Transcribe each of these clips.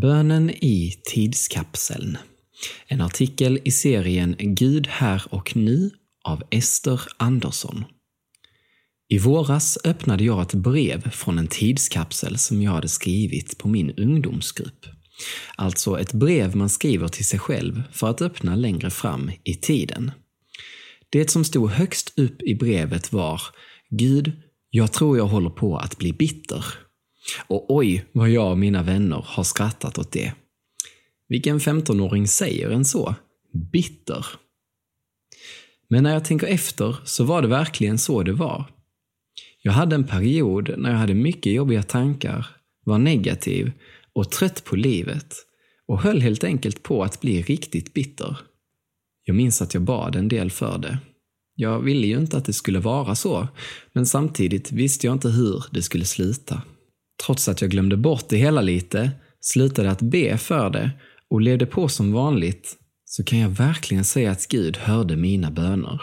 Bönen i tidskapseln. En artikel i serien Gud här och nu av Ester Andersson. I våras öppnade jag ett brev från en tidskapsel som jag hade skrivit på min ungdomsgrupp. Alltså ett brev man skriver till sig själv för att öppna längre fram i tiden. Det som stod högst upp i brevet var Gud, jag tror jag håller på att bli bitter. Och oj, vad jag och mina vänner har skrattat åt det. Vilken 15-åring säger en så? Bitter. Men när jag tänker efter så var det verkligen så det var. Jag hade en period när jag hade mycket jobbiga tankar, var negativ och trött på livet och höll helt enkelt på att bli riktigt bitter. Jag minns att jag bad en del för det. Jag ville ju inte att det skulle vara så, men samtidigt visste jag inte hur det skulle sluta. Trots att jag glömde bort det hela lite, slutade att be för det och levde på som vanligt, så kan jag verkligen säga att Gud hörde mina böner.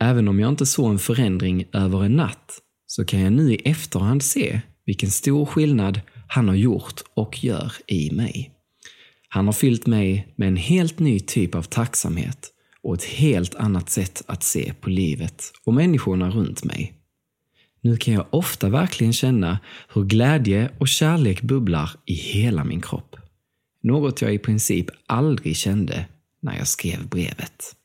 Även om jag inte såg en förändring över en natt, så kan jag nu i efterhand se vilken stor skillnad han har gjort och gör i mig. Han har fyllt mig med en helt ny typ av tacksamhet och ett helt annat sätt att se på livet och människorna runt mig. Nu kan jag ofta verkligen känna hur glädje och kärlek bubblar i hela min kropp. Något jag i princip aldrig kände när jag skrev brevet.